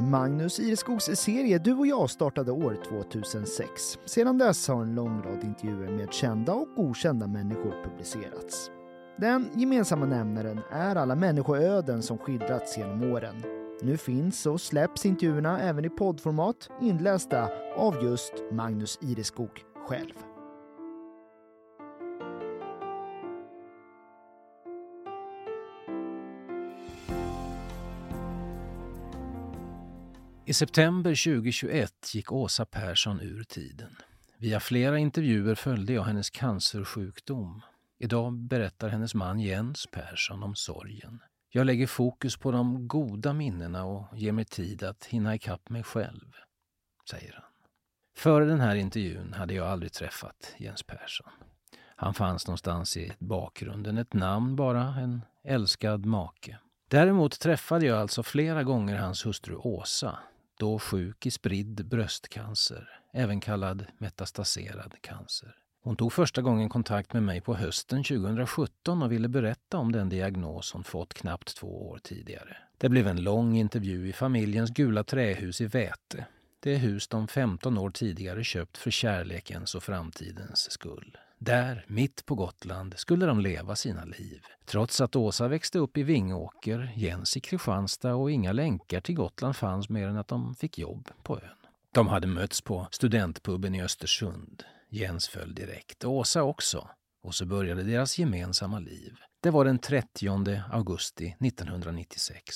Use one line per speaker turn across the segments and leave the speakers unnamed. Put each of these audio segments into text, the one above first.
Magnus Ireskogs serie Du och jag startade år 2006. Sedan dess har en lång rad intervjuer med kända och okända människor publicerats. Den gemensamma nämnaren är alla människoöden som skildrats genom åren. Nu finns och släpps intervjuerna även i poddformat inlästa av just Magnus Ireskog själv.
I september 2021 gick Åsa Persson ur tiden. Via flera intervjuer följde jag hennes cancersjukdom. Idag berättar hennes man Jens Persson om sorgen. Jag lägger fokus på de goda minnena och ger mig tid att hinna ikapp mig själv, säger han. Före den här intervjun hade jag aldrig träffat Jens Persson. Han fanns någonstans i bakgrunden, ett namn bara, en älskad make. Däremot träffade jag alltså flera gånger hans hustru Åsa, då sjuk i spridd bröstcancer, även kallad metastaserad cancer. Hon tog första gången kontakt med mig på hösten 2017 och ville berätta om den diagnos hon fått knappt två år tidigare. Det blev en lång intervju i familjens gula trähus i Väte. Det hus de 15 år tidigare köpt för kärlekens och framtidens skull. Där, mitt på Gotland, skulle de leva sina liv. Trots att Åsa växte upp i Vingåker, Jens i Kristianstad och inga länkar till Gotland fanns mer än att de fick jobb på ön. De hade mötts på studentpuben i Östersund. Jens föll direkt, Åsa också. Och så började deras gemensamma liv. Det var den 30 augusti 1996.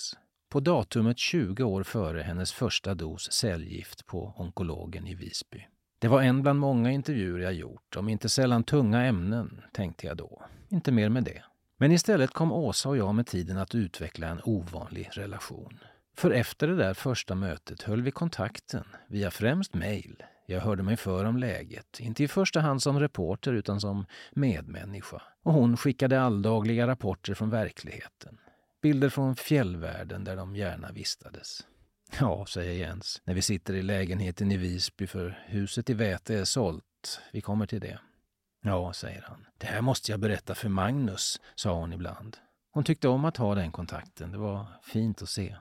På datumet 20 år före hennes första dos cellgift på onkologen i Visby. Det var en bland många intervjuer jag gjort, om inte sällan tunga ämnen, tänkte jag då. Inte mer med det. Men istället kom Åsa och jag med tiden att utveckla en ovanlig relation. För efter det där första mötet höll vi kontakten, via främst mejl. Jag hörde mig för om läget, inte i första hand som reporter utan som medmänniska. Och hon skickade alldagliga rapporter från verkligheten. Bilder från fjällvärlden där de gärna vistades. Ja, säger Jens, när vi sitter i lägenheten i Visby för huset i Väte är sålt. Vi kommer till det. Ja, säger han. Det här måste jag berätta för Magnus, sa hon ibland. Hon tyckte om att ha den kontakten. Det var fint att se.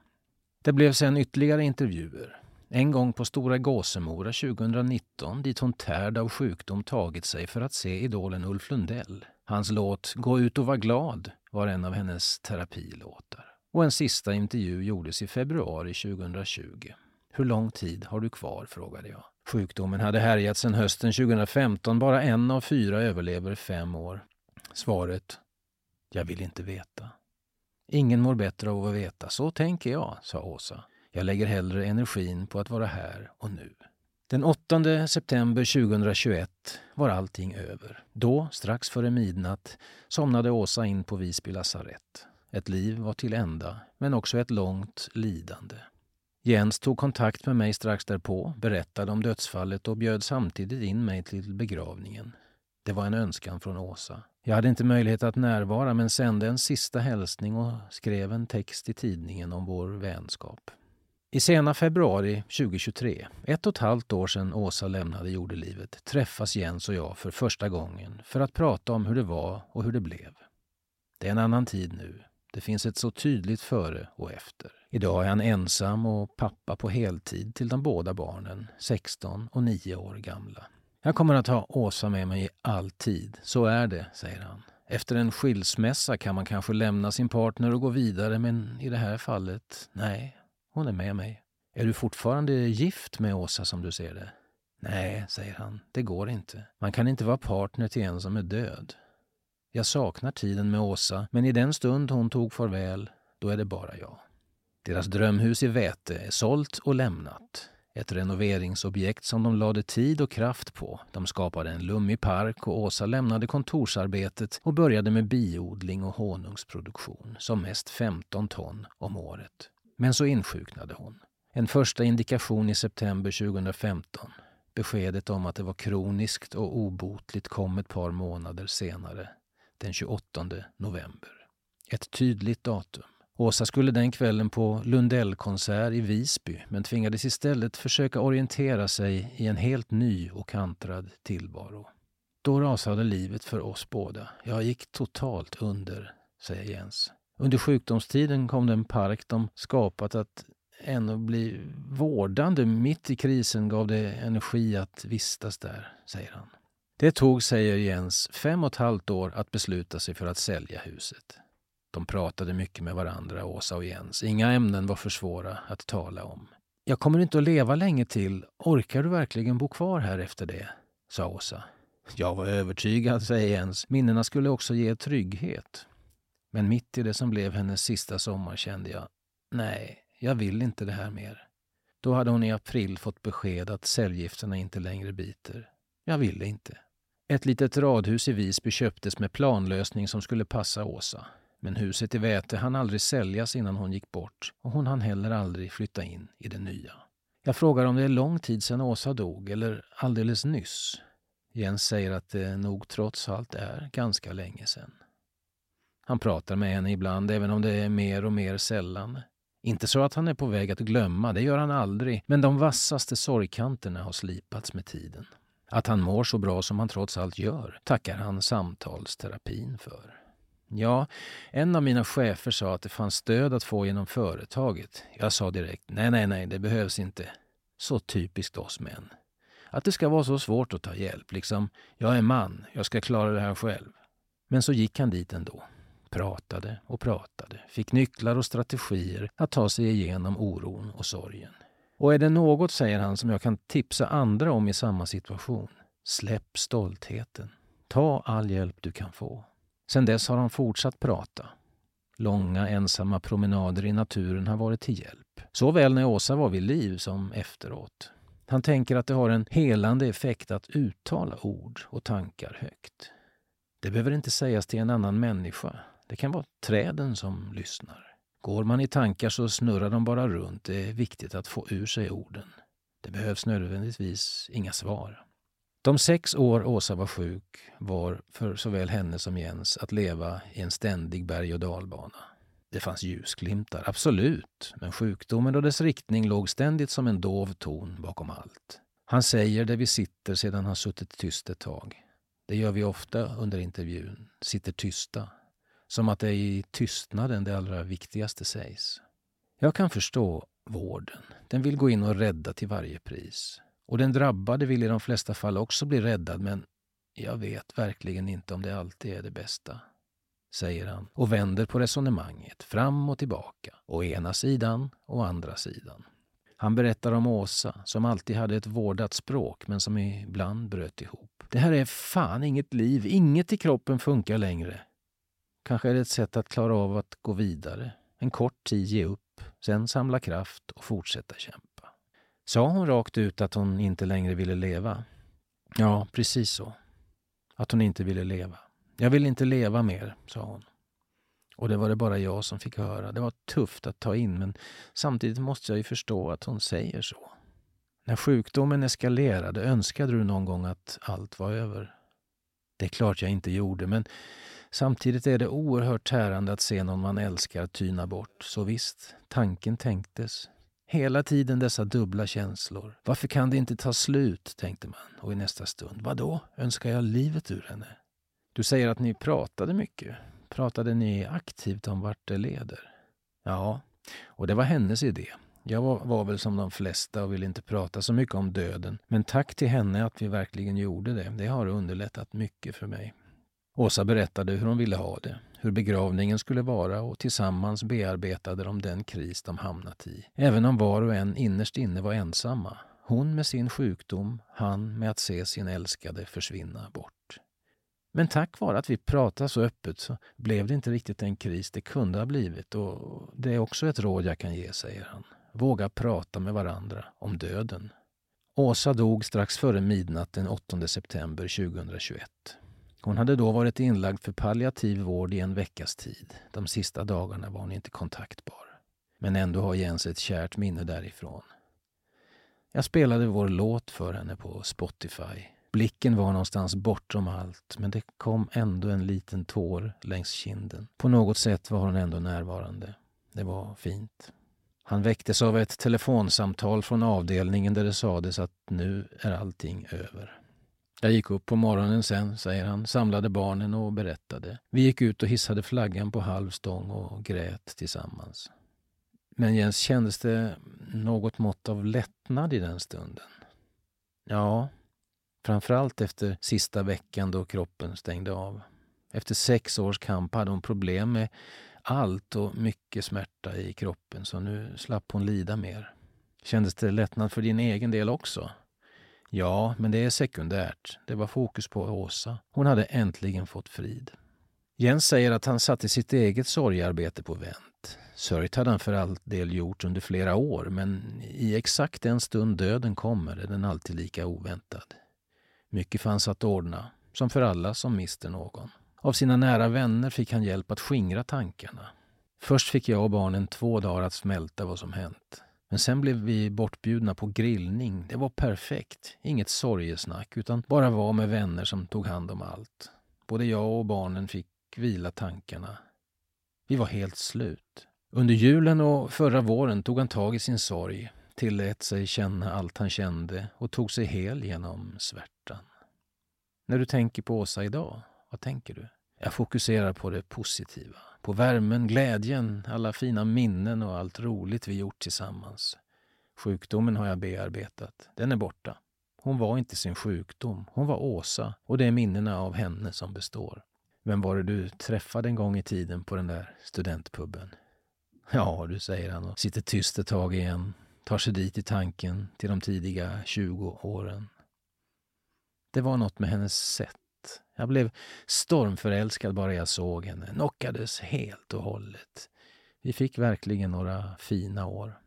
Det blev sen ytterligare intervjuer. En gång på Stora Gåsemora 2019 dit hon tärd av sjukdom tagit sig för att se idolen Ulf Lundell. Hans låt Gå ut och var glad var en av hennes terapilåtar. Och en sista intervju gjordes i februari 2020. Hur lång tid har du kvar? frågade jag. Sjukdomen hade härjat sedan hösten 2015. Bara en av fyra överlever fem år. Svaret? Jag vill inte veta. Ingen mår bättre av att veta. Så tänker jag, sa Åsa. Jag lägger hellre energin på att vara här och nu. Den 8 september 2021 var allting över. Då, strax före midnatt, somnade Åsa in på Visby lasarett. Ett liv var till ända, men också ett långt lidande. Jens tog kontakt med mig strax därpå, berättade om dödsfallet och bjöd samtidigt in mig till begravningen. Det var en önskan från Åsa. Jag hade inte möjlighet att närvara men sände en sista hälsning och skrev en text i tidningen om vår vänskap. I sena februari 2023, ett och ett halvt år sedan Åsa lämnade jordelivet, träffas Jens och jag för första gången för att prata om hur det var och hur det blev. Det är en annan tid nu. Det finns ett så tydligt före och efter. Idag är han ensam och pappa på heltid till de båda barnen, 16 och 9 år gamla. Jag kommer att ha Åsa med mig alltid. Så är det, säger han. Efter en skilsmässa kan man kanske lämna sin partner och gå vidare, men i det här fallet, nej, hon är med mig. Är du fortfarande gift med Åsa som du ser det? Nej, säger han, det går inte. Man kan inte vara partner till en som är död. Jag saknar tiden med Åsa, men i den stund hon tog farväl, då är det bara jag. Deras drömhus i Väte är sålt och lämnat. Ett renoveringsobjekt som de lade tid och kraft på. De skapade en lummig park och Åsa lämnade kontorsarbetet och började med biodling och honungsproduktion, som mest 15 ton om året. Men så insjuknade hon. En första indikation i september 2015. Beskedet om att det var kroniskt och obotligt kom ett par månader senare, den 28 november. Ett tydligt datum. Åsa skulle den kvällen på Lundellkonsert i Visby men tvingades istället försöka orientera sig i en helt ny och kantrad tillvaro. Då rasade livet för oss båda. Jag gick totalt under, säger Jens. Under sjukdomstiden kom den park de skapat att ännu bli vårdande mitt i krisen gav det energi att vistas där, säger han. Det tog, säger Jens, fem och ett halvt år att besluta sig för att sälja huset. De pratade mycket med varandra, Åsa och Jens. Inga ämnen var för svåra att tala om. Jag kommer inte att leva länge till. Orkar du verkligen bo kvar här efter det? sa Åsa. Jag var övertygad, säger Jens. Minnena skulle också ge trygghet. Men mitt i det som blev hennes sista sommar kände jag, nej, jag vill inte det här mer. Då hade hon i april fått besked att cellgifterna inte längre biter. Jag ville inte. Ett litet radhus i Visby köptes med planlösning som skulle passa Åsa. Men huset i Väte hann aldrig säljas innan hon gick bort och hon hann heller aldrig flytta in i det nya. Jag frågar om det är lång tid sedan Åsa dog eller alldeles nyss. Jens säger att det nog trots allt är ganska länge sedan. Han pratar med henne ibland, även om det är mer och mer sällan. Inte så att han är på väg att glömma, det gör han aldrig, men de vassaste sorgkanterna har slipats med tiden. Att han mår så bra som han trots allt gör tackar han samtalsterapin för. Ja, en av mina chefer sa att det fanns stöd att få genom företaget. Jag sa direkt, nej, nej, nej, det behövs inte. Så typiskt oss män. Att det ska vara så svårt att ta hjälp, liksom, jag är man, jag ska klara det här själv. Men så gick han dit ändå. Pratade och pratade, fick nycklar och strategier att ta sig igenom oron och sorgen. Och är det något, säger han, som jag kan tipsa andra om i samma situation, släpp stoltheten. Ta all hjälp du kan få. Sen dess har han fortsatt prata. Långa ensamma promenader i naturen har varit till hjälp. Såväl när Åsa var vid liv som efteråt. Han tänker att det har en helande effekt att uttala ord och tankar högt. Det behöver inte sägas till en annan människa. Det kan vara träden som lyssnar. Går man i tankar så snurrar de bara runt. Det är viktigt att få ur sig orden. Det behövs nödvändigtvis inga svar. De sex år Åsa var sjuk var för såväl henne som Jens att leva i en ständig berg och dalbana. Det fanns ljusglimtar, absolut, men sjukdomen och dess riktning låg ständigt som en dov ton bakom allt. Han säger det vi sitter sedan han suttit tyst ett tag. Det gör vi ofta under intervjun, sitter tysta. Som att det är i tystnaden det allra viktigaste sägs. Jag kan förstå vården. Den vill gå in och rädda till varje pris. Och den drabbade vill i de flesta fall också bli räddad men jag vet verkligen inte om det alltid är det bästa, säger han och vänder på resonemanget fram och tillbaka, å ena sidan och andra sidan. Han berättar om Åsa som alltid hade ett vårdat språk men som ibland bröt ihop. Det här är fan inget liv, inget i kroppen funkar längre. Kanske är det ett sätt att klara av att gå vidare, en kort tid ge upp, sen samla kraft och fortsätta kämpa. Sa hon rakt ut att hon inte längre ville leva? Ja, precis så. Att hon inte ville leva. Jag vill inte leva mer, sa hon. Och det var det bara jag som fick höra. Det var tufft att ta in, men samtidigt måste jag ju förstå att hon säger så. När sjukdomen eskalerade, önskade du någon gång att allt var över? Det är klart jag inte gjorde, men samtidigt är det oerhört tärande att se någon man älskar tyna bort. Så visst, tanken tänktes. Hela tiden dessa dubbla känslor. Varför kan det inte ta slut, tänkte man. Och i nästa stund, vad då? Önskar jag livet ur henne? Du säger att ni pratade mycket. Pratade ni aktivt om vart det leder? Ja, och det var hennes idé. Jag var, var, väl som de flesta och ville inte prata så mycket om döden. Men tack till henne att vi verkligen gjorde det. Det har underlättat mycket för mig. Åsa berättade hur hon ville ha det, hur begravningen skulle vara och tillsammans bearbetade de den kris de hamnat i. Även om var och en innerst inne var ensamma. Hon med sin sjukdom, han med att se sin älskade försvinna bort. Men tack vare att vi pratade så öppet så blev det inte riktigt den kris det kunde ha blivit och det är också ett råd jag kan ge, säger han. Våga prata med varandra om döden. Åsa dog strax före midnatt den 8 september 2021. Hon hade då varit inlagd för palliativ vård i en veckas tid. De sista dagarna var hon inte kontaktbar. Men ändå har Jens ett kärt minne därifrån. Jag spelade vår låt för henne på Spotify. Blicken var någonstans bortom allt, men det kom ändå en liten tår längs kinden. På något sätt var hon ändå närvarande. Det var fint. Han väcktes av ett telefonsamtal från avdelningen där det sades att nu är allting över. Jag gick upp på morgonen sen, säger han, samlade barnen och berättade. Vi gick ut och hissade flaggan på halv stång och grät tillsammans. Men Jens, kändes det något mått av lättnad i den stunden. Ja, framförallt efter sista veckan då kroppen stängde av. Efter sex års kamp hade hon problem med allt och mycket smärta i kroppen så nu slapp hon lida mer. Kändes det lättnad för din egen del också? Ja, men det är sekundärt. Det var fokus på Åsa. Hon hade äntligen fått frid. Jens säger att han satte sitt eget sorgarbete på vänt. Sörjt hade han för all del gjort under flera år, men i exakt den stund döden kommer är den alltid lika oväntad. Mycket fanns att ordna, som för alla som mister någon. Av sina nära vänner fick han hjälp att skingra tankarna. Först fick jag och barnen två dagar att smälta vad som hänt. Men sen blev vi bortbjudna på grillning. Det var perfekt. Inget sorgesnack, utan bara vara med vänner som tog hand om allt. Både jag och barnen fick vila tankarna. Vi var helt slut. Under julen och förra våren tog han tag i sin sorg, tillät sig känna allt han kände och tog sig hel genom svärtan. När du tänker på Åsa idag, vad tänker du? Jag fokuserar på det positiva. På värmen, glädjen, alla fina minnen och allt roligt vi gjort tillsammans. Sjukdomen har jag bearbetat. Den är borta. Hon var inte sin sjukdom. Hon var Åsa och det är minnena av henne som består. Vem var det du träffade en gång i tiden på den där studentpubben? Ja, du, säger han och sitter tyst ett tag igen. Tar sig dit i tanken till de tidiga 20 åren. Det var något med hennes sätt jag blev stormförälskad bara jag såg henne, knockades helt och hållet. Vi fick verkligen några fina år.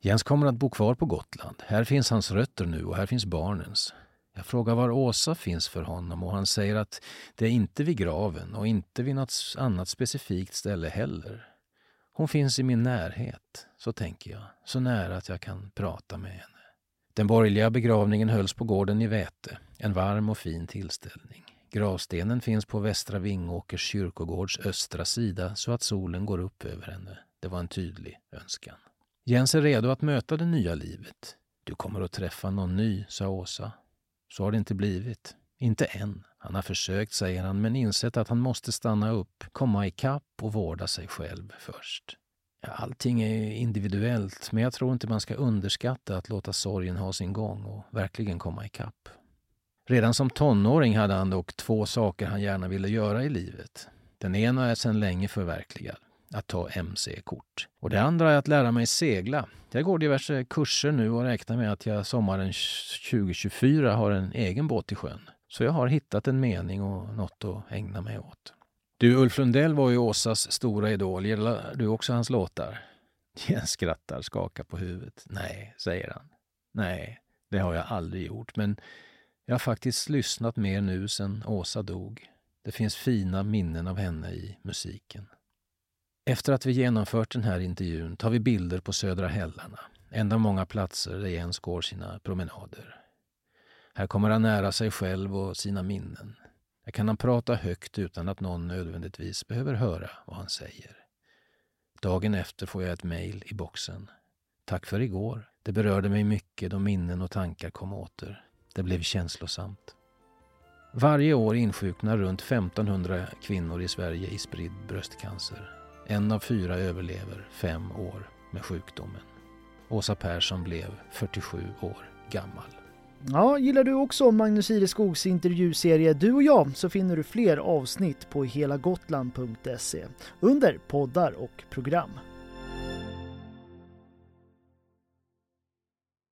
Jens kommer att bo kvar på Gotland. Här finns hans rötter nu och här finns barnens. Jag frågar var Åsa finns för honom och han säger att det är inte vid graven och inte vid något annat specifikt ställe heller. Hon finns i min närhet, så tänker jag, så nära att jag kan prata med henne. Den borgerliga begravningen hölls på gården i Väte, en varm och fin tillställning. Gravstenen finns på Västra Vingåkers kyrkogårds östra sida så att solen går upp över henne. Det var en tydlig önskan. Jens är redo att möta det nya livet. Du kommer att träffa någon ny, sa Åsa. Så har det inte blivit. Inte än. Han har försökt, säger han, men insett att han måste stanna upp, komma ikapp och vårda sig själv först. Allting är individuellt, men jag tror inte man ska underskatta att låta sorgen ha sin gång och verkligen komma ikapp. Redan som tonåring hade han dock två saker han gärna ville göra i livet. Den ena är sedan länge förverkligad, att ta mc-kort. Och det andra är att lära mig segla. Jag går diverse kurser nu och räknar med att jag sommaren 2024 har en egen båt i sjön. Så jag har hittat en mening och något att ägna mig åt. Du, Ulf Lundell var ju Åsas stora idol. Gillar du också hans låtar? Jens skrattar, skakar på huvudet. Nej, säger han. Nej, det har jag aldrig gjort. Men jag har faktiskt lyssnat mer nu sedan Åsa dog. Det finns fina minnen av henne i musiken. Efter att vi genomfört den här intervjun tar vi bilder på Södra Hällarna, en av många platser där Jens går sina promenader. Här kommer han nära sig själv och sina minnen. Här kan han prata högt utan att någon nödvändigtvis behöver höra vad han säger. Dagen efter får jag ett mejl i boxen. Tack för igår. Det berörde mig mycket då minnen och tankar kom åter. Det blev känslosamt. Varje år insjuknar runt 1500 kvinnor i Sverige i spridd bröstcancer. En av fyra överlever fem år med sjukdomen. Åsa Persson blev 47 år gammal.
Ja, gillar du också Magnus Ireskogs intervjuserie Du och jag så finner du fler avsnitt på helagotland.se under poddar och program.